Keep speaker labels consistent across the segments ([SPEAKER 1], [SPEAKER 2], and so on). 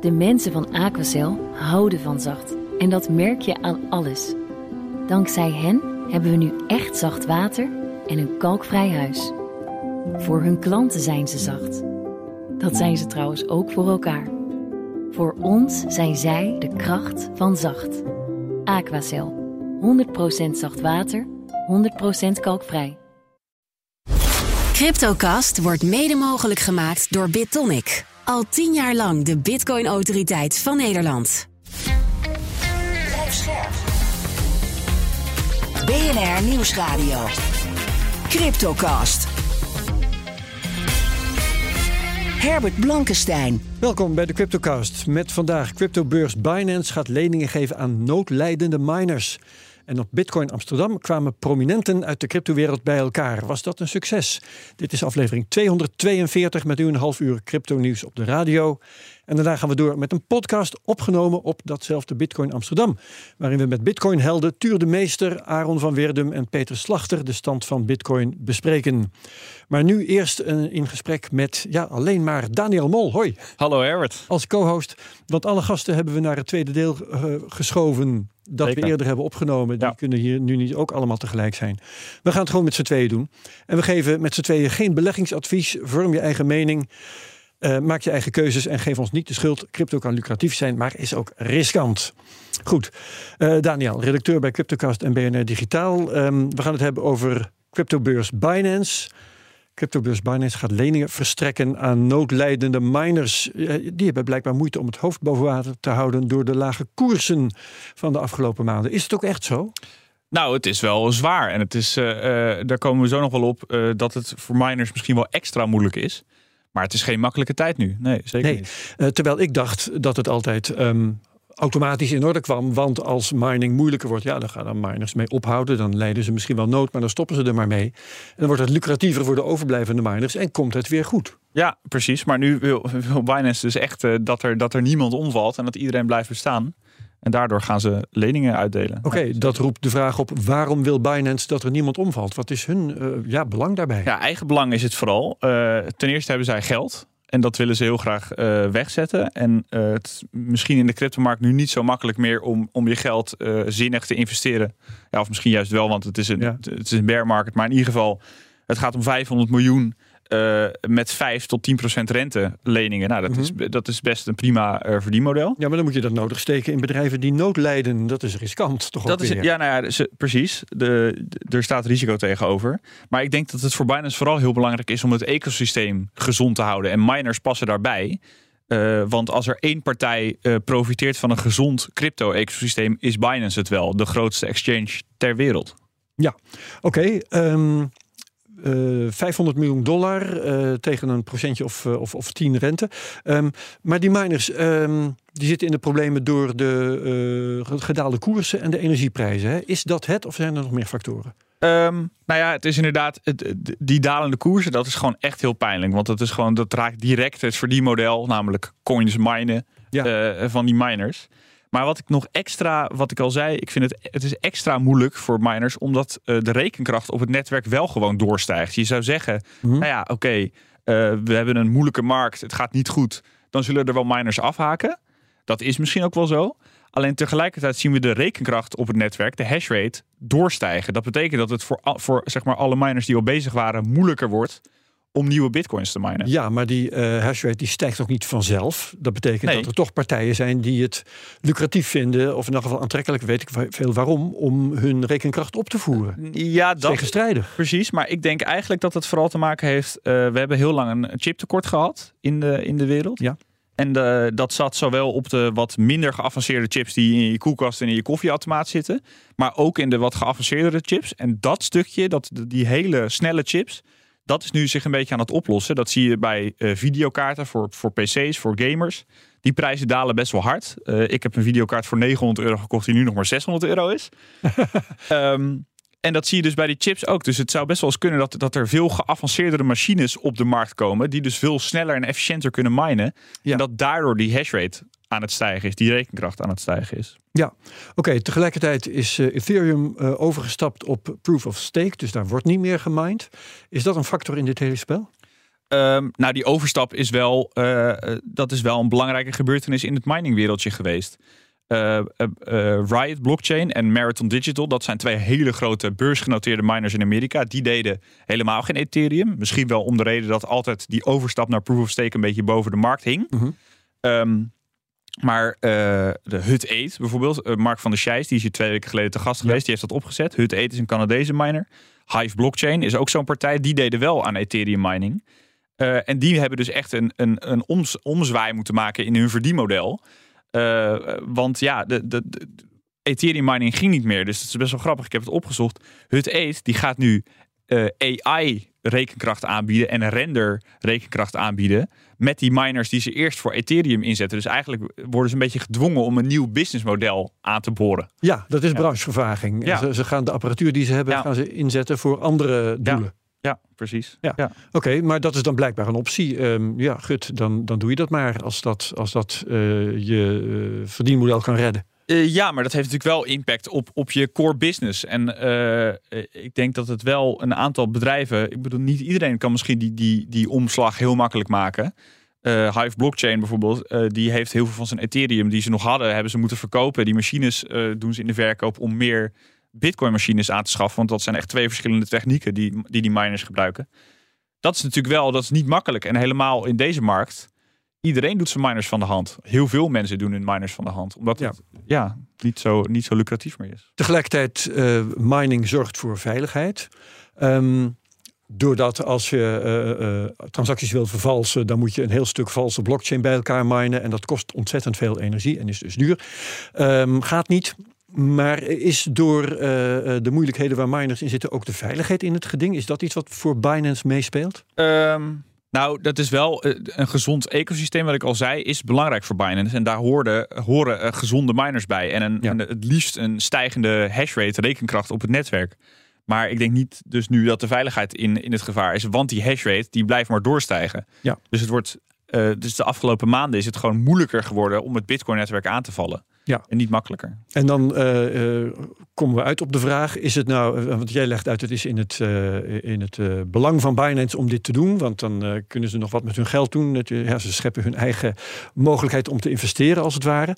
[SPEAKER 1] De mensen van Aquacel houden van zacht. En dat merk je aan alles. Dankzij hen hebben we nu echt zacht water en een kalkvrij huis. Voor hun klanten zijn ze zacht. Dat zijn ze trouwens ook voor elkaar. Voor ons zijn zij de kracht van zacht. Aquacel. 100% zacht water, 100% kalkvrij.
[SPEAKER 2] Cryptocast wordt mede mogelijk gemaakt door BitTonic. Al tien jaar lang de Bitcoin-autoriteit van Nederland.
[SPEAKER 3] Blijf scherp. BNR Nieuwsradio. Cryptocast. Herbert Blankenstein.
[SPEAKER 4] Welkom bij de Cryptocast. Met vandaag cryptobeurs Binance gaat leningen geven aan noodlijdende miners. En op Bitcoin Amsterdam kwamen prominenten uit de cryptowereld bij elkaar. Was dat een succes? Dit is aflevering 242 met u een half uur crypto nieuws op de radio. En daarna gaan we door met een podcast opgenomen op datzelfde Bitcoin Amsterdam. Waarin we met Bitcoin-helden Tuur de Meester, Aaron van Weerdum en Peter Slachter de stand van Bitcoin bespreken. Maar nu eerst in gesprek met ja, alleen maar Daniel Mol. Hoi.
[SPEAKER 5] Hallo Herbert.
[SPEAKER 4] Als co-host. Want alle gasten hebben we naar het tweede deel uh, geschoven dat Zeker. we eerder hebben opgenomen. Die ja. kunnen hier nu niet ook allemaal tegelijk zijn. We gaan het gewoon met z'n tweeën doen. En we geven met z'n tweeën geen beleggingsadvies. Vorm je eigen mening. Uh, maak je eigen keuzes en geef ons niet de schuld. Crypto kan lucratief zijn, maar is ook riskant. Goed. Uh, Daniel, redacteur bij Cryptocast en BNR Digitaal. Um, we gaan het hebben over cryptobeurs Binance. Cryptobeurs Binance gaat leningen verstrekken aan noodlijdende miners. Die hebben blijkbaar moeite om het hoofd boven water te houden door de lage koersen van de afgelopen maanden. Is het ook echt zo?
[SPEAKER 5] Nou, het is wel zwaar. En het is, uh, uh, daar komen we zo nog wel op, uh, dat het voor miners misschien wel extra moeilijk is. Maar het is geen makkelijke tijd nu. Nee, zeker
[SPEAKER 4] nee.
[SPEAKER 5] niet.
[SPEAKER 4] terwijl ik dacht dat het altijd um, automatisch in orde kwam. Want als mining moeilijker wordt, ja, dan gaan dan miners mee ophouden. Dan leiden ze misschien wel nood, maar dan stoppen ze er maar mee. En dan wordt het lucratiever voor de overblijvende miners en komt het weer goed.
[SPEAKER 5] Ja, precies. Maar nu wil, wil Binance dus echt uh, dat, er, dat er niemand omvalt en dat iedereen blijft bestaan. En daardoor gaan ze leningen uitdelen.
[SPEAKER 4] Oké, okay, dat roept de vraag op: waarom wil Binance dat er niemand omvalt? Wat is hun uh, ja, belang daarbij?
[SPEAKER 5] Ja, eigen belang is het vooral. Uh, ten eerste hebben zij geld. En dat willen ze heel graag uh, wegzetten. En uh, het is misschien in de cryptomarkt nu niet zo makkelijk meer om, om je geld uh, zinnig te investeren. Ja, of misschien juist wel, want het is, een, ja. het is een bear market. Maar in ieder geval, het gaat om 500 miljoen uh, met 5 tot 10 procent rente leningen. Nou, dat, mm -hmm. is, dat is best een prima uh, verdienmodel.
[SPEAKER 4] Ja, maar dan moet je dat nodig steken in bedrijven die nood lijden. Dat is riskant, toch?
[SPEAKER 5] Dat is,
[SPEAKER 4] weer.
[SPEAKER 5] ja, nou ja, ze, precies. De, de, er staat risico tegenover. Maar ik denk dat het voor Binance vooral heel belangrijk is om het ecosysteem gezond te houden. En miners passen daarbij. Uh, want als er één partij uh, profiteert van een gezond crypto-ecosysteem, is Binance het wel. De grootste exchange ter wereld.
[SPEAKER 4] Ja, oké. Okay, um... Uh, 500 miljoen dollar uh, tegen een procentje of, uh, of, of 10 rente. Um, maar die miners um, die zitten in de problemen door de uh, gedaalde koersen en de energieprijzen. Hè? Is dat het of zijn er nog meer factoren?
[SPEAKER 5] Um, nou ja, het is inderdaad, het, die dalende koersen, dat is gewoon echt heel pijnlijk. Want dat is gewoon, dat raakt direct het verdienmodel, namelijk coins minen ja. van die miners. Maar wat ik nog extra, wat ik al zei, ik vind het, het is extra moeilijk voor miners, omdat uh, de rekenkracht op het netwerk wel gewoon doorstijgt. Je zou zeggen, mm-hmm. nou ja, oké, okay, uh, we hebben een moeilijke markt, het gaat niet goed, dan zullen er wel miners afhaken. Dat is misschien ook wel zo. Alleen tegelijkertijd zien we de rekenkracht op het netwerk, de hashrate, doorstijgen. Dat betekent dat het voor, voor zeg maar, alle miners die al bezig waren moeilijker wordt om nieuwe bitcoins te minen.
[SPEAKER 4] Ja, maar die uh, hashrate die stijgt ook niet vanzelf. Dat betekent nee. dat er toch partijen zijn die het lucratief vinden, of in elk geval aantrekkelijk, weet ik veel waarom, om hun rekenkracht op te voeren.
[SPEAKER 5] Ja, dat
[SPEAKER 4] tegenstrijdig.
[SPEAKER 5] Precies, maar ik denk eigenlijk dat het vooral te maken heeft. Uh, we hebben heel lang een chiptekort gehad in de, in de wereld.
[SPEAKER 4] Ja.
[SPEAKER 5] En de, dat zat zowel op de wat minder geavanceerde chips die in je koelkast en in je koffieautomaat zitten, maar ook in de wat geavanceerdere chips. En dat stukje, dat, die hele snelle chips, dat is nu zich een beetje aan het oplossen. Dat zie je bij uh, videokaarten voor, voor PC's, voor gamers. Die prijzen dalen best wel hard. Uh, ik heb een videokaart voor 900 euro gekocht die nu nog maar 600 euro is. um, en dat zie je dus bij die chips ook. Dus het zou best wel eens kunnen dat, dat er veel geavanceerdere machines op de markt komen. Die dus veel sneller en efficiënter kunnen minen. Ja. En dat daardoor die hashrate aan het stijgen is, die rekenkracht aan het stijgen is.
[SPEAKER 4] Ja, oké. Okay, tegelijkertijd is uh, Ethereum uh, overgestapt op proof of stake, dus daar wordt niet meer gemined. Is dat een factor in dit hele spel?
[SPEAKER 5] Um, nou, die overstap is wel, uh, dat is wel een belangrijke gebeurtenis in het miningwereldje geweest. Riot Blockchain en Marathon Digital, dat zijn twee hele grote beursgenoteerde miners in Amerika. Die deden helemaal geen Ethereum. Misschien wel om de reden dat altijd die overstap naar Proof of Stake een beetje boven de markt hing. Mm -hmm. Maar uh, de Hut 8 bijvoorbeeld, uh, Mark van der Scheijs, die is hier twee weken geleden te gast geweest, die heeft dat opgezet. Hut 8 is een Canadese miner. Hive Blockchain is ook zo'n partij, die deden wel aan Ethereum mining. Uh, en die hebben dus echt een, een, een oms, omzwaai moeten maken in hun verdienmodel. want ja, de, de, de, Ethereum mining ging niet meer. Dus het is best wel grappig. Ik heb het opgezocht. Hut 8 die gaat nu AI rekenkracht aanbieden en render rekenkracht aanbieden met die miners die ze eerst voor Ethereum inzetten. Dus eigenlijk worden ze een beetje gedwongen om een nieuw businessmodel aan te boren.
[SPEAKER 4] Ja, dat is branchevervaging. Ja. Ze, ze, gaan de apparatuur die ze hebben, gaan ze inzetten voor andere doelen.
[SPEAKER 5] Ja, precies.
[SPEAKER 4] Ja. Oké, maar dat is dan blijkbaar een optie. Um, ja, gut, dan, dan doe je dat maar als dat, als dat uh, je uh, verdienmodel kan redden.
[SPEAKER 5] Uh, ja, maar dat heeft natuurlijk wel impact op, op je core business. En ik denk dat het wel een aantal bedrijven. Ik bedoel, niet iedereen kan misschien die, die, die omslag heel makkelijk maken. Hive Blockchain bijvoorbeeld, die heeft heel veel van zijn Ethereum die ze nog hadden, hebben ze moeten verkopen. Die machines doen ze in de verkoop om meer Bitcoin machines aan te schaffen. Want dat zijn echt twee verschillende technieken die die, die miners gebruiken. Dat is natuurlijk wel, dat is niet makkelijk. En helemaal in deze markt iedereen doet zijn miners van de hand. Heel veel mensen doen hun miners van de hand. Omdat ja. het ja, niet, zo, niet zo lucratief meer is.
[SPEAKER 4] Tegelijkertijd, uh, mining zorgt voor veiligheid. Um, doordat als je uh, uh, transacties wilt vervalsen, dan moet je een heel stuk valse blockchain bij elkaar minen. En dat kost ontzettend veel energie en is dus duur. Um, gaat niet. Maar is door de moeilijkheden waar miners in zitten ook de veiligheid in het geding? Is dat iets wat voor Binance meespeelt?
[SPEAKER 5] Um, nou, dat is wel eh, een gezond ecosysteem, wat ik al zei, is belangrijk voor Binance. En daar hoorden, horen uh, gezonde miners bij. En, een, ja. het liefst een stijgende hashrate, rekenkracht op het netwerk. Maar ik denk niet dus nu dat de veiligheid in, in het gevaar is. Want die hashrate die blijft maar doorstijgen. Ja. Dus het wordt. Uh, dus de afgelopen maanden is het gewoon moeilijker geworden om het Bitcoin-netwerk aan te vallen. Ja. En niet makkelijker.
[SPEAKER 4] En dan uh, uh, komen we uit op de vraag: is het nou, uh, want jij legt uit, het is in het, in het belang van Binance om dit te doen, want dan kunnen ze nog wat met hun geld doen. Het, ja, ze scheppen hun eigen mogelijkheid om te investeren, als het ware.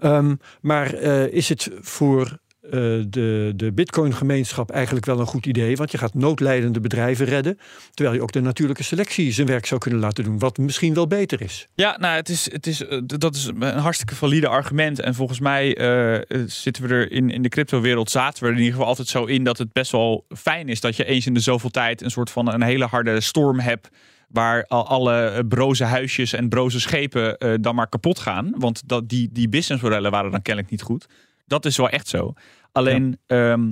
[SPEAKER 4] Um, maar is het voor uh, de, de Bitcoin-gemeenschap eigenlijk wel een goed idee. Want je gaat noodlijdende bedrijven redden. Terwijl je ook de natuurlijke selectie zijn werk zou kunnen laten doen. Wat misschien wel beter is.
[SPEAKER 5] Ja, nou, het is, het is, uh, dat is een hartstikke valide argument. En volgens mij uh, zitten we er in, in de crypto-wereld. zaten we er in ieder geval altijd zo in dat het best wel fijn is dat je eens in de zoveel tijd een soort van een hele harde storm hebt waar alle broze huisjes en broze schepen dan maar kapot gaan. Want dat, die, die businessmodellen waren dan kennelijk niet goed. Dat is wel echt zo. Alleen, ehm,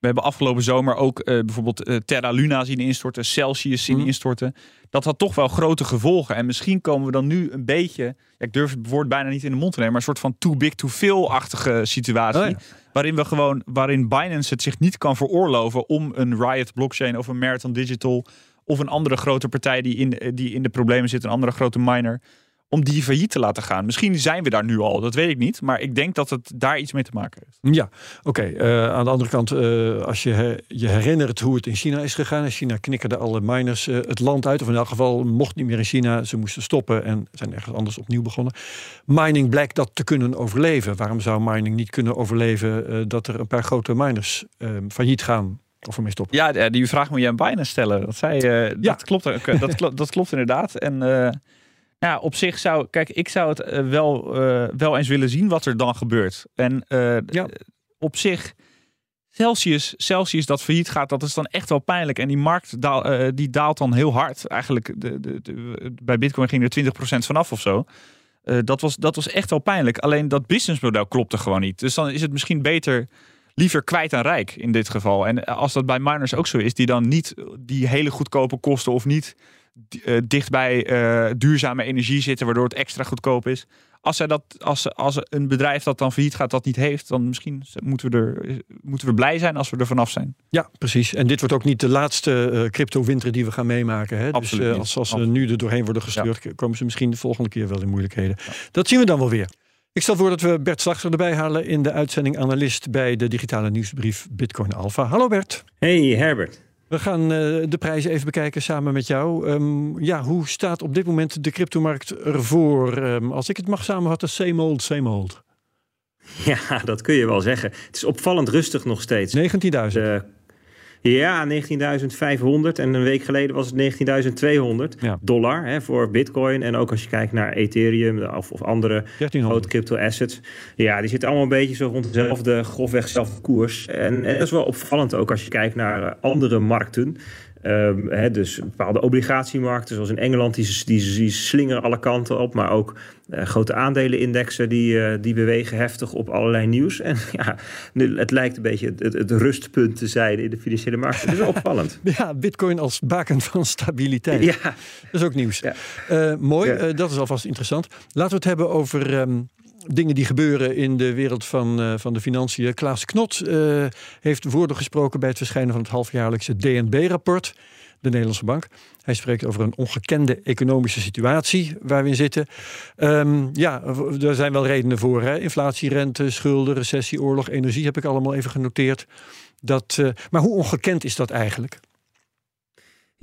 [SPEAKER 5] we hebben afgelopen zomer ook uh, bijvoorbeeld uh, Terra Luna zien instorten, Celsius zien mm. instorten. Dat had toch wel grote gevolgen. En misschien komen we dan nu een beetje, ja, ik durf het woord bijna niet in de mond te nemen, maar een soort van too big to fail-achtige situatie. Oh ja. Waarin we gewoon, waarin Binance het zich niet kan veroorloven om een Riot blockchain of een Marathon Digital of een andere grote partij die in, die in de problemen zit, een andere grote miner, om die failliet te laten gaan. Misschien zijn we daar nu al, dat weet ik niet. Maar ik denk dat het daar iets mee te maken heeft.
[SPEAKER 4] Ja, oké. Okay. Uh, eh, aan de andere kant, uh, als je her, je herinnert hoe het in China is gegaan. In China knikkerde alle miners uh, het land uit. Of in elk geval mocht niet meer in China. Ze moesten stoppen en zijn ergens anders opnieuw begonnen. Mining blijkt dat te kunnen overleven. Waarom zou mining niet kunnen overleven dat er een paar grote miners failliet gaan? Of ermee stoppen?
[SPEAKER 5] Ja, die vraag moet je aan Binance stellen. Dat, zei, ja. dat, klopt, dat, klopt, dat klopt inderdaad. En ja, op zich zou, kijk, ik zou het uh, wel, uh, wel eens willen zien wat er dan gebeurt. En uh, ja. op zich, Celsius, Celsius dat failliet gaat, dat is dan echt wel pijnlijk. En die markt daal, die daalt dan heel hard. Eigenlijk, de, de, de, bij Bitcoin ging er 20% vanaf of zo. dat, was, dat was echt wel pijnlijk. Alleen dat businessmodel klopte gewoon niet. Dus dan is het misschien beter liever kwijt aan rijk in dit geval. En als dat bij miners ook zo is, die dan niet die hele goedkope kosten of niet uh, dicht bij uh, duurzame energie zitten, waardoor het extra goedkoop is. Als, zij dat, als, als een bedrijf dat dan failliet gaat, dat niet heeft, dan misschien moeten we, er, moeten we blij zijn als we er vanaf zijn.
[SPEAKER 4] Ja, precies. En dit wordt ook niet de laatste uh, crypto-winter die we gaan meemaken. Hè? Dus als, als ze nu er doorheen worden gestuurd, ja. komen ze misschien de volgende keer wel in moeilijkheden. Ja. Dat zien we dan wel weer. Ik stel voor dat we Bert Slachter erbij halen in de uitzending analist bij de digitale nieuwsbrief Bitcoin Alpha. Hallo Bert.
[SPEAKER 6] Hey Herbert.
[SPEAKER 4] We gaan de prijzen even bekijken samen met jou. Ehm, ja, hoe staat op dit moment de cryptomarkt ervoor? Um, als ik het mag samenvatten, same old, same old.
[SPEAKER 6] Ja, dat kun je wel zeggen. Het is opvallend rustig nog steeds.
[SPEAKER 4] 19.000.
[SPEAKER 6] Ja, 19.500 en een week geleden was het 19.200 dollar hè, voor Bitcoin. En ook als je kijkt naar Ethereum of, of andere grote crypto assets. Ja, die zitten allemaal een beetje zo rond dezelfde grofweg zelfde koers. En, en dat is wel opvallend ook als je kijkt naar eh, andere markten. Um, dus bepaalde obligatiemarkten, zoals in Engeland, die, die, die slingeren alle kanten op. Maar ook uh, grote aandelenindexen die, uh, die bewegen heftig op allerlei nieuws. En ja, het lijkt een beetje het, het, rustpunt te zijn in de financiële markt. Dat is opvallend.
[SPEAKER 4] ja, bitcoin als baken van stabiliteit. Ja. Dat is ook nieuws. Ja. Uh, mooi, dat is alvast interessant. Laten we het hebben over... Um, dingen die gebeuren in de wereld van, uh, van de financiën. Klaas Knot uh, heeft woorden gesproken bij het verschijnen van het halfjaarlijkse DNB-rapport, de Nederlandse Bank. Hij spreekt over een ongekende economische situatie waar we in zitten. Um, ja, er zijn wel redenen voor. Hè? Inflatie, rente, schulden, recessie, oorlog, energie heb ik allemaal even genoteerd. Dat, uh, maar hoe ongekend is dat eigenlijk?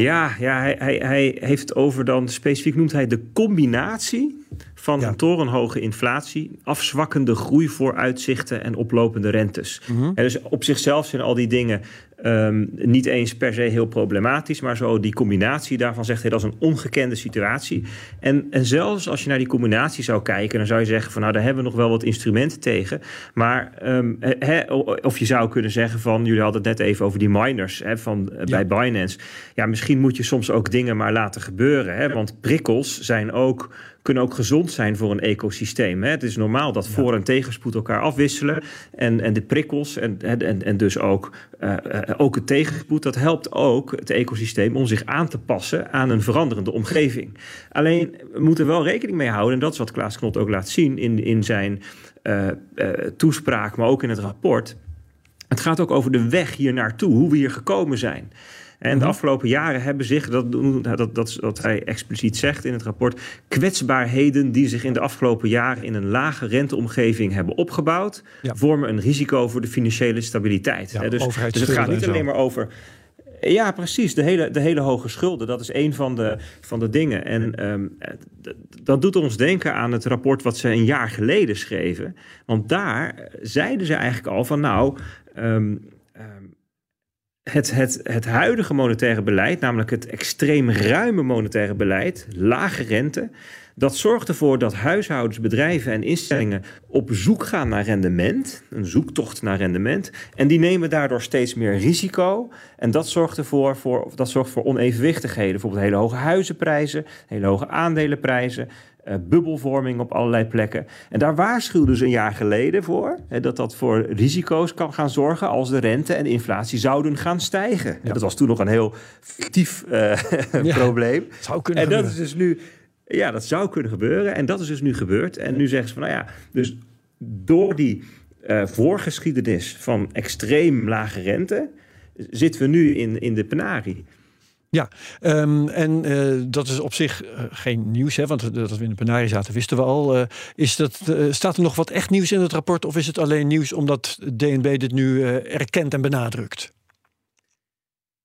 [SPEAKER 6] Ja, ja hij, hij, hij heeft het over dan, specifiek noemt hij de combinatie van ja. torenhoge inflatie, afzwakkende groeivooruitzichten en oplopende rentes. Mm -hmm. dus op zichzelf zijn al die dingen um, niet eens per se heel problematisch, maar zo die combinatie daarvan zegt hij dat is een ongekende situatie. En, en zelfs als je naar die combinatie zou kijken, dan zou je zeggen van nou daar hebben we nog wel wat instrumenten tegen. Maar um, he, of je zou kunnen zeggen van jullie hadden het net even over die miners he, van, ja. bij Binance. Ja, misschien moet je soms ook dingen maar laten gebeuren. Hè, want prikkels zijn ook kunnen ook gezond zijn voor een ecosysteem. Hè. Het is normaal dat voor- en tegenspoed elkaar afwisselen. En, en de prikkels en, en, en dus ook, uh, ook het tegenspoed, dat helpt ook het ecosysteem om zich aan te passen aan een veranderende omgeving. Alleen we moeten wel rekening mee houden, en dat is wat Klaas Knot ook laat zien in, in zijn uh, toespraak, maar ook in het rapport. Het gaat ook over de weg hier naartoe, hoe we hier gekomen zijn. En de mhm. afgelopen jaren hebben zich, dat, dat, dat, dat hij expliciet zegt in het rapport, kwetsbaarheden die zich in de afgelopen jaren in een lage renteomgeving hebben opgebouwd, vormen een risico voor de financiële stabiliteit.
[SPEAKER 4] Ja, dus,
[SPEAKER 6] dus het gaat niet alleen maar over ja, precies. De hele, de hele hoge schulden, dat is een van de, van de dingen. En um, dat doet ons denken aan het rapport wat ze een jaar geleden schreven. Want daar zeiden ze eigenlijk al van nou. Um, het, het, het huidige monetaire beleid, namelijk het extreem ruime monetaire beleid, lage rente, dat zorgt ervoor dat huishoudens, bedrijven en instellingen op zoek gaan naar rendement, een zoektocht naar rendement, en die nemen daardoor steeds meer risico. En dat zorgt ervoor voor, dat zorgt voor onevenwichtigheden, bijvoorbeeld hele hoge huizenprijzen, hele hoge aandelenprijzen, uh, bubbelvorming op allerlei plekken. En daar waarschuwden ze een jaar geleden voor hè, dat dat voor risico's kan gaan zorgen als de rente en de inflatie zouden gaan stijgen. Ja. Dat was toen nog een heel fictief uh, ja, probleem.
[SPEAKER 4] Zou kunnen
[SPEAKER 6] en dat is dus nu. Ja, dat zou kunnen gebeuren. En dat is dus nu gebeurd. En nu zeggen ze van, nou ja, dus door die uh, voorgeschiedenis van extreem lage rente zitten we nu in, in de penarie.
[SPEAKER 4] Ja, um, en uh, dat is op zich uh, geen nieuws, hè, want dat we in de penarie zaten wisten we al. Is dat, staat er nog wat echt nieuws in het rapport of is het alleen nieuws omdat DNB dit nu erkent en benadrukt?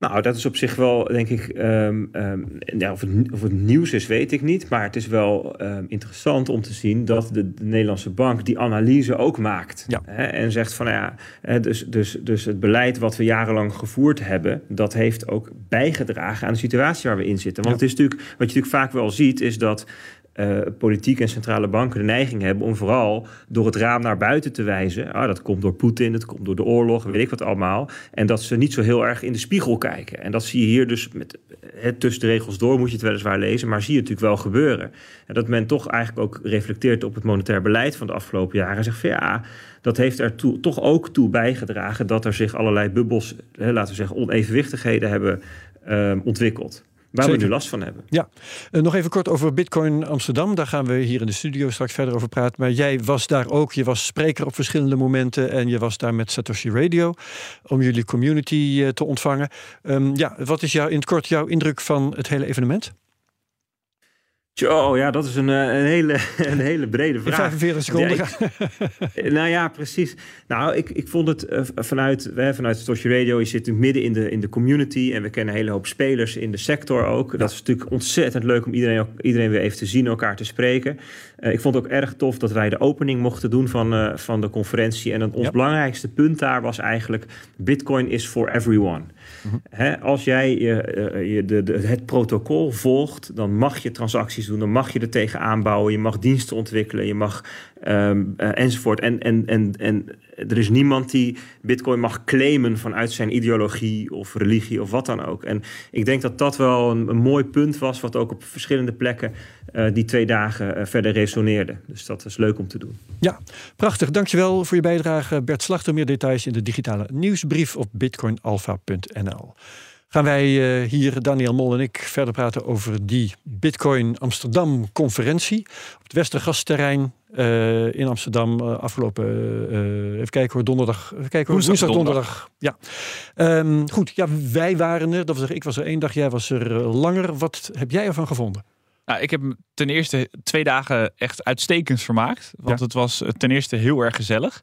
[SPEAKER 6] Nou, dat is op zich wel, denk ik, um, um, ja, of, het, of, het, nieuws is, weet ik niet. Maar het is wel um, interessant om te zien dat de, de, Nederlandse bank die analyse ook maakt. Ja. Hè, en zegt van, nou ja, dus, dus, dus het beleid wat we jarenlang gevoerd hebben, dat heeft ook bijgedragen aan de situatie waar we in zitten. Want ja. het is natuurlijk, wat je natuurlijk vaak wel ziet, is dat uh, politiek en centrale banken de neiging hebben om vooral door het raam naar buiten te wijzen. Ah, dat komt door Poetin, dat komt door de oorlog, weet ik wat allemaal. En dat ze niet zo heel erg in de spiegel kijken. En dat zie je hier dus met het tussen de regels door, moet je het weliswaar lezen, maar zie je natuurlijk wel gebeuren. En dat men toch eigenlijk ook reflecteert op het monetair beleid van de afgelopen jaren en zegt van ja. Dat heeft er toch ook toe bijgedragen dat er zich allerlei bubbels, laten we zeggen, onevenwichtigheden hebben uh, ontwikkeld. Waar Zeker. we nu last van hebben.
[SPEAKER 4] Ja, uh, nog even kort over Bitcoin Amsterdam. Daar gaan we hier in de studio straks verder over praten. Maar jij was daar ook. Je was spreker op verschillende momenten. En je was daar met Satoshi Radio. Om jullie community uh, te ontvangen. Um, ja, wat is jou, in het kort jouw indruk van het hele evenement?
[SPEAKER 6] Oh ja, dat is een, een, hele, een hele brede vraag.
[SPEAKER 4] 45 seconden.
[SPEAKER 6] Ja, nou ja, precies. Nou, ik, ik vond het vanuit, vanuit Stosje Radio, je zit midden in de, in de community en we kennen een hele hoop spelers in de sector ook. Dat is natuurlijk ontzettend leuk om iedereen, iedereen weer even te zien, elkaar te spreken. ik vond het ook erg tof dat wij de opening mochten doen van, van de conferentie. En ons belangrijkste punt daar was eigenlijk: Bitcoin is for everyone. Mhm. als jij je, je de, de, het protocol volgt, dan mag je transacties doen, dan mag je er tegen aanbouwen, je mag diensten ontwikkelen, je mag um, enzovoort. En, en, en, en er is niemand die Bitcoin mag claimen vanuit zijn ideologie of religie of wat dan ook. En ik denk dat dat wel een, mooi punt was, wat ook op verschillende plekken uh, die twee dagen uh, verder resoneerde. Dus dat is leuk om te doen.
[SPEAKER 4] Ja, prachtig. Dankjewel voor je bijdrage, Bert Slachter. Meer details in de digitale nieuwsbrief op bitcoinalpha.nl gaan wij uh, hier, Daniel Mol en ik, verder praten over die Bitcoin Amsterdam conferentie op het Westergasterrein uh, in Amsterdam uh, afgelopen, even kijken hoor, donderdag, even kijken hoor, woensdag, donderdag. Ja. Um, goed, ja, wij waren er, dat zeggen, ik was er één dag, jij was er langer. Wat heb jij ervan gevonden?
[SPEAKER 5] Nou, ik heb ten eerste twee dagen echt uitstekend vermaakt. Want het was ten eerste heel erg gezellig.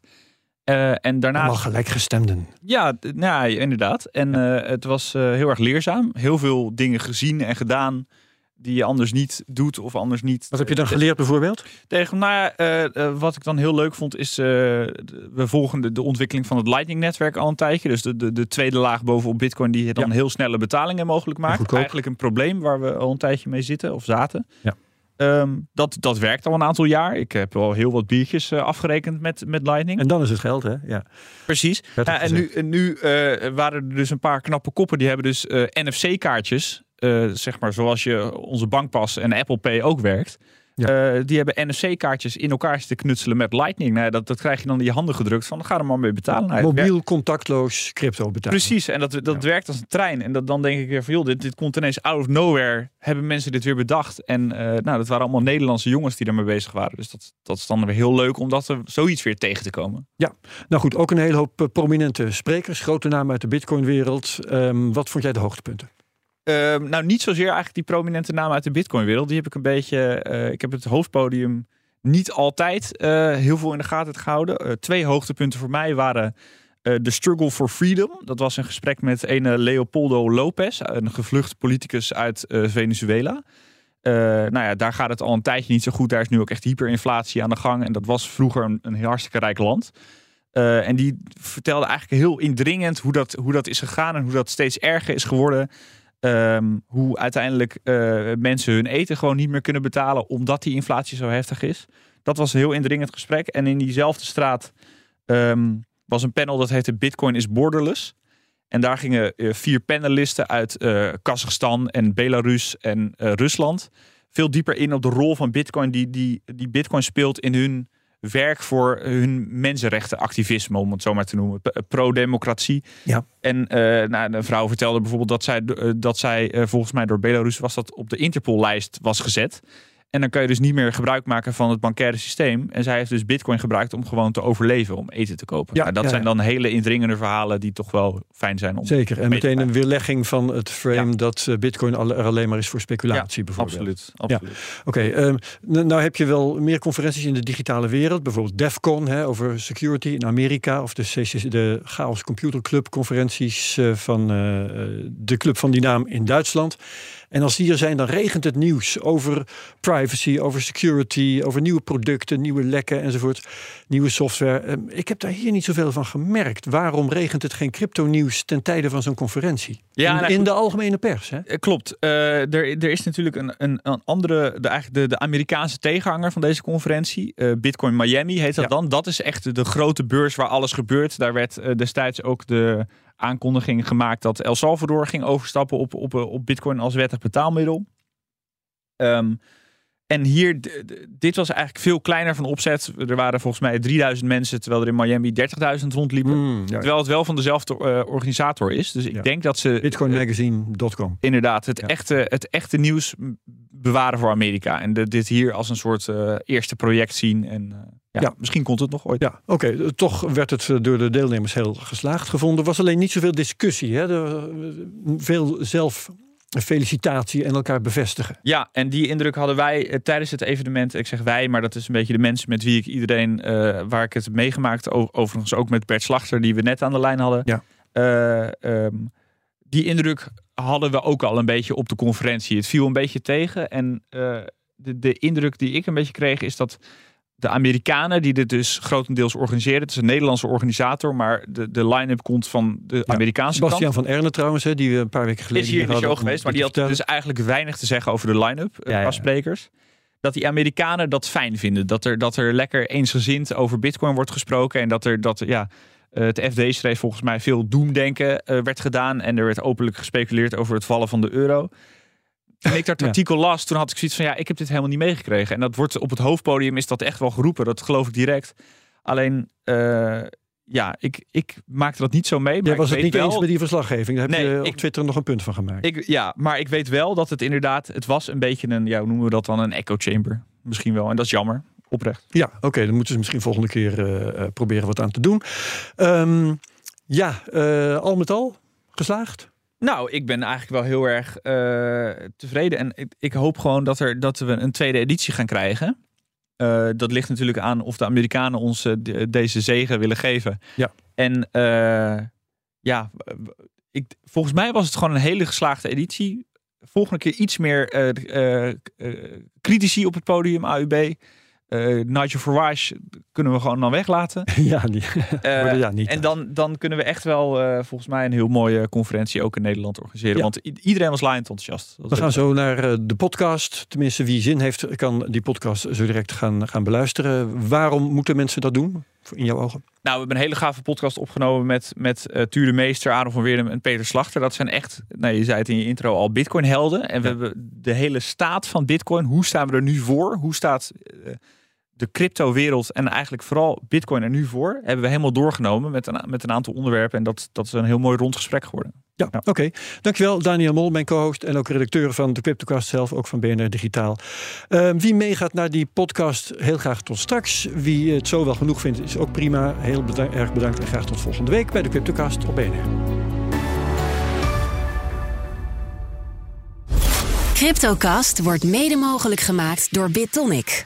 [SPEAKER 5] Uh, en daarna.
[SPEAKER 4] Allemaal gelijkgestemden.
[SPEAKER 5] Ja, nou, inderdaad. En uh, het was uh, heel erg leerzaam. Heel veel dingen gezien en gedaan die je anders niet doet of anders niet.
[SPEAKER 4] Wat heb je dan geleerd bijvoorbeeld?
[SPEAKER 5] Tegen, nou ja, wat ik dan heel leuk vond is, we volgen de, de, ontwikkeling van het Lightning-netwerk al een tijdje. Dus de, de, de tweede laag bovenop Bitcoin die dan heel snelle betalingen mogelijk maakt. Eigenlijk een probleem waar we al een tijdje mee zitten of zaten. Ja. Um, dat, dat werkt al een aantal jaar. Ik heb al heel wat biertjes uh, afgerekend met, met Lightning.
[SPEAKER 4] En dan is het geld, hè? Ja.
[SPEAKER 5] Precies. Ja, en nu, en nu uh, waren er dus een paar knappe koppen. Die hebben dus uh, NFC-kaartjes. zeg maar zoals je onze bankpas en Apple Pay ook werkt. Uh, die hebben NFC-kaartjes in elkaar te knutselen met Lightning. Nou, dat, dat krijg je dan in je handen gedrukt van, ga er maar mee betalen. Nou,
[SPEAKER 4] Mobiel, contactloos, crypto betalen.
[SPEAKER 5] Precies, en dat, dat werkt als een trein. En dat, dan denk ik weer van, joh, dit, dit komt ineens out of nowhere. Hebben mensen dit weer bedacht. En uh, nou, dat waren allemaal Nederlandse jongens die daarmee bezig waren. Dus dat, dat is dan weer heel leuk om dat er zoiets weer tegen te komen.
[SPEAKER 4] Ja, nou goed, ook een hele hoop eh, prominente sprekers. Grote namen uit de Bitcoin-wereld. Um, wat vond jij de hoogtepunten?
[SPEAKER 5] Ehm, nou, niet zozeer eigenlijk die prominente namen uit de Bitcoin-wereld. Die heb ik een beetje. Uh, ik heb het hoofdpodium niet altijd uh, heel veel in de gaten gehouden. Uh, twee hoogtepunten voor mij waren de Struggle for Freedom. Dat was een gesprek met een Leopoldo Lopez, een gevlucht politicus uit Venezuela. nou ja, daar gaat het al een tijdje niet zo goed. Daar is nu ook echt hyperinflatie aan de gang. En dat was vroeger een, een hartstikke rijk land. en die vertelde eigenlijk heel indringend hoe dat, hoe dat is gegaan en hoe dat steeds erger is geworden. Ehm, hoe uiteindelijk uh, mensen hun eten gewoon niet meer kunnen betalen omdat die inflatie zo heftig is. Dat was een heel indringend gesprek. En in diezelfde straat um, was een panel dat heette Bitcoin is borderless. En daar gingen uh, vier panelisten uit uh, Kazachstan en Belarus en Rusland veel dieper in op de rol van Bitcoin die, die, die Bitcoin speelt in hun werk voor hun mensenrechtenactivisme, om het zo maar te noemen. Pro-democratie. Ja. En uh, nou, een vrouw vertelde bijvoorbeeld dat zij, uh, dat zij uh, volgens mij door Belarus was dat op de Interpol-lijst was gezet. En dan kan je dus niet meer gebruik maken van het bankaire systeem. En zij heeft dus bitcoin gebruikt om gewoon te overleven, om eten te kopen. Ja, nou, dat zijn dan hele indringende verhalen die toch wel fijn zijn om
[SPEAKER 4] Zeker, en meteen een weerlegging van het frame dat eh, bitcoin er alleen maar is voor speculatie bijvoorbeeld.
[SPEAKER 5] Absoluut, absoluut.
[SPEAKER 4] Oké, okay, um, nou heb je wel meer conferenties in de digitale wereld. Bijvoorbeeld DEFCON hè, over security in Amerika. Of de, CCC, de Chaos Computer Club conferenties uh, van uh, de club van die naam in Duitsland. En als die er zijn, dan regent het nieuws over privacy, over security, over nieuwe producten, nieuwe lekken enzovoort, nieuwe software. Ehm, ik heb daar hier niet zoveel van gemerkt. Waarom regent het geen crypto-nieuws ten tijde van zo'n conferentie? Ja, in, nou, in de algemene pers. Hè?
[SPEAKER 5] Eh, klopt. Uh, er, er is natuurlijk een, een, een andere, de, eigenlijk de, de Amerikaanse tegenhanger van deze conferentie. Uh, Bitcoin Miami heet dat dan. Dat is echt de grote beurs waar alles gebeurt. Daar werd uh, destijds ook de aankondiging gemaakt dat El Salvador ging overstappen op, op, op Bitcoin als wettig betaalmiddel. Um, en hier, dit was eigenlijk veel kleiner van opzet. Er waren volgens mij 3000 mensen, terwijl er in Miami 30.000 rondliepen. Mm, Terwijl het wel van dezelfde uh, organisator is. Dus ik denk dat ze.
[SPEAKER 4] Bitcoinmagazine.com.
[SPEAKER 5] inderdaad, het, echte, het echte nieuws bewaren voor Amerika. En de, dit hier als een soort uh, eerste project zien. En uh, ja, misschien komt het nog ooit.
[SPEAKER 4] Ja, oké. Toch werd het door de deelnemers heel geslaagd gevonden. Er was alleen niet zoveel discussie. Hè? Er, veel zelf felicitatie en elkaar bevestigen.
[SPEAKER 5] Ja, en die indruk hadden wij tijdens het evenement. Ik zeg wij, maar dat is een beetje de mensen met wie ik iedereen, waar ik het heb meegemaakt. Overigens ook met Bert Slachter, die we net aan de lijn hadden.
[SPEAKER 4] Ja.
[SPEAKER 5] Ehm, die indruk hadden we ook al een beetje op de conferentie. Het viel een beetje tegen. En de, de indruk die ik een beetje kreeg is dat de Amerikanen, die dit dus grotendeels organiseren. Het is een Nederlandse organisator, maar de, de line-up komt van de Amerikaanse kant.
[SPEAKER 4] van Erne trouwens, hè, die we een paar weken geleden
[SPEAKER 5] is hier in de show geweest, maar die had dus eigenlijk weinig te zeggen over de line-up
[SPEAKER 4] Ja, ja.
[SPEAKER 5] als sprekers. Dat die Amerikanen dat fijn vinden. Dat er, dat er lekker eensgezind over bitcoin wordt gesproken. En dat er, dat, ja, eh, het FD schreef volgens mij veel doemdenken eh, werd gedaan. En er werd openlijk gespeculeerd over het vallen van de euro. Toen ik dat artikel las, toen had ik zoiets van ja, ik heb dit helemaal niet meegekregen. En dat wordt op het hoofdpodium is dat echt wel geroepen. Dat geloof ik direct. Alleen, eh, ja, ik, ik maakte dat niet zo mee. Maar
[SPEAKER 4] Jij was het niet
[SPEAKER 5] wel,
[SPEAKER 4] eens met die verslaggeving. Daar heb
[SPEAKER 5] Nee,
[SPEAKER 4] je op
[SPEAKER 5] ik-
[SPEAKER 4] Twitter nog een punt van gemaakt.
[SPEAKER 5] ik, ja, maar ik weet wel dat het inderdaad, het was een beetje een, ja, hoe noemen we dat dan, een echo chamber. Misschien wel. En dat is jammer. Oprecht.
[SPEAKER 4] Ja, oké, dan moeten ze misschien volgende keer eh, eh, proberen wat aan te doen. Ehm, ja, al met al geslaagd.
[SPEAKER 5] Nou, ik ben eigenlijk wel heel erg eh, tevreden. En ik, ik hoop gewoon dat, er, dat we een tweede editie gaan krijgen. Eh, dat ligt natuurlijk aan of de Amerikanen ons eh, de- deze zegen willen geven.
[SPEAKER 4] Ja.
[SPEAKER 5] En ja, ik, volgens mij was het gewoon een hele geslaagde editie. Volgende keer iets meer critici op het podium, AUB. Eh Nigel Farage kunnen we gewoon dan weglaten.
[SPEAKER 4] ja, die,
[SPEAKER 5] Eh,
[SPEAKER 4] ja niet.
[SPEAKER 5] en dan, dan kunnen we echt wel eh, volgens mij een heel mooie conferentie ook in Nederland organiseren.
[SPEAKER 4] Ja.
[SPEAKER 5] Want iedereen was laaiend enthousiast. Dat
[SPEAKER 4] We gaan zo naar de podcast. Tenminste, wie zin heeft, kan die podcast zo direct gaan, gaan beluisteren. Waarom moeten mensen dat doen, in jouw ogen?
[SPEAKER 5] Nou, we hebben een hele gave podcast opgenomen met, met eh Tuur de Meester, Aaron van Weerdem en Peter Slachter. Dat zijn echt, nou, je zei het in je intro al, Bitcoin helden. En we
[SPEAKER 4] Ja.
[SPEAKER 5] hebben de hele staat van Bitcoin. Hoe staan we er nu voor? Hoe staat de crypto-wereld en eigenlijk vooral Bitcoin er nu voor? Hebben we helemaal doorgenomen met een, met een aantal onderwerpen. En dat, dat is een heel mooi rond gesprek geworden.
[SPEAKER 4] Ja,
[SPEAKER 5] Ja.
[SPEAKER 4] oké. Dankjewel Daniel Mol, mijn co-host en ook redacteur van de Cryptocast zelf, ook van BNR Digitaal. Eh, wie meegaat naar die podcast, heel graag tot straks. Wie het zo wel genoeg vindt, is ook prima. Heel erg bedankt en graag tot volgende week bij de Cryptocast op BNR.
[SPEAKER 2] Cryptocast wordt mede mogelijk gemaakt door BitTonic.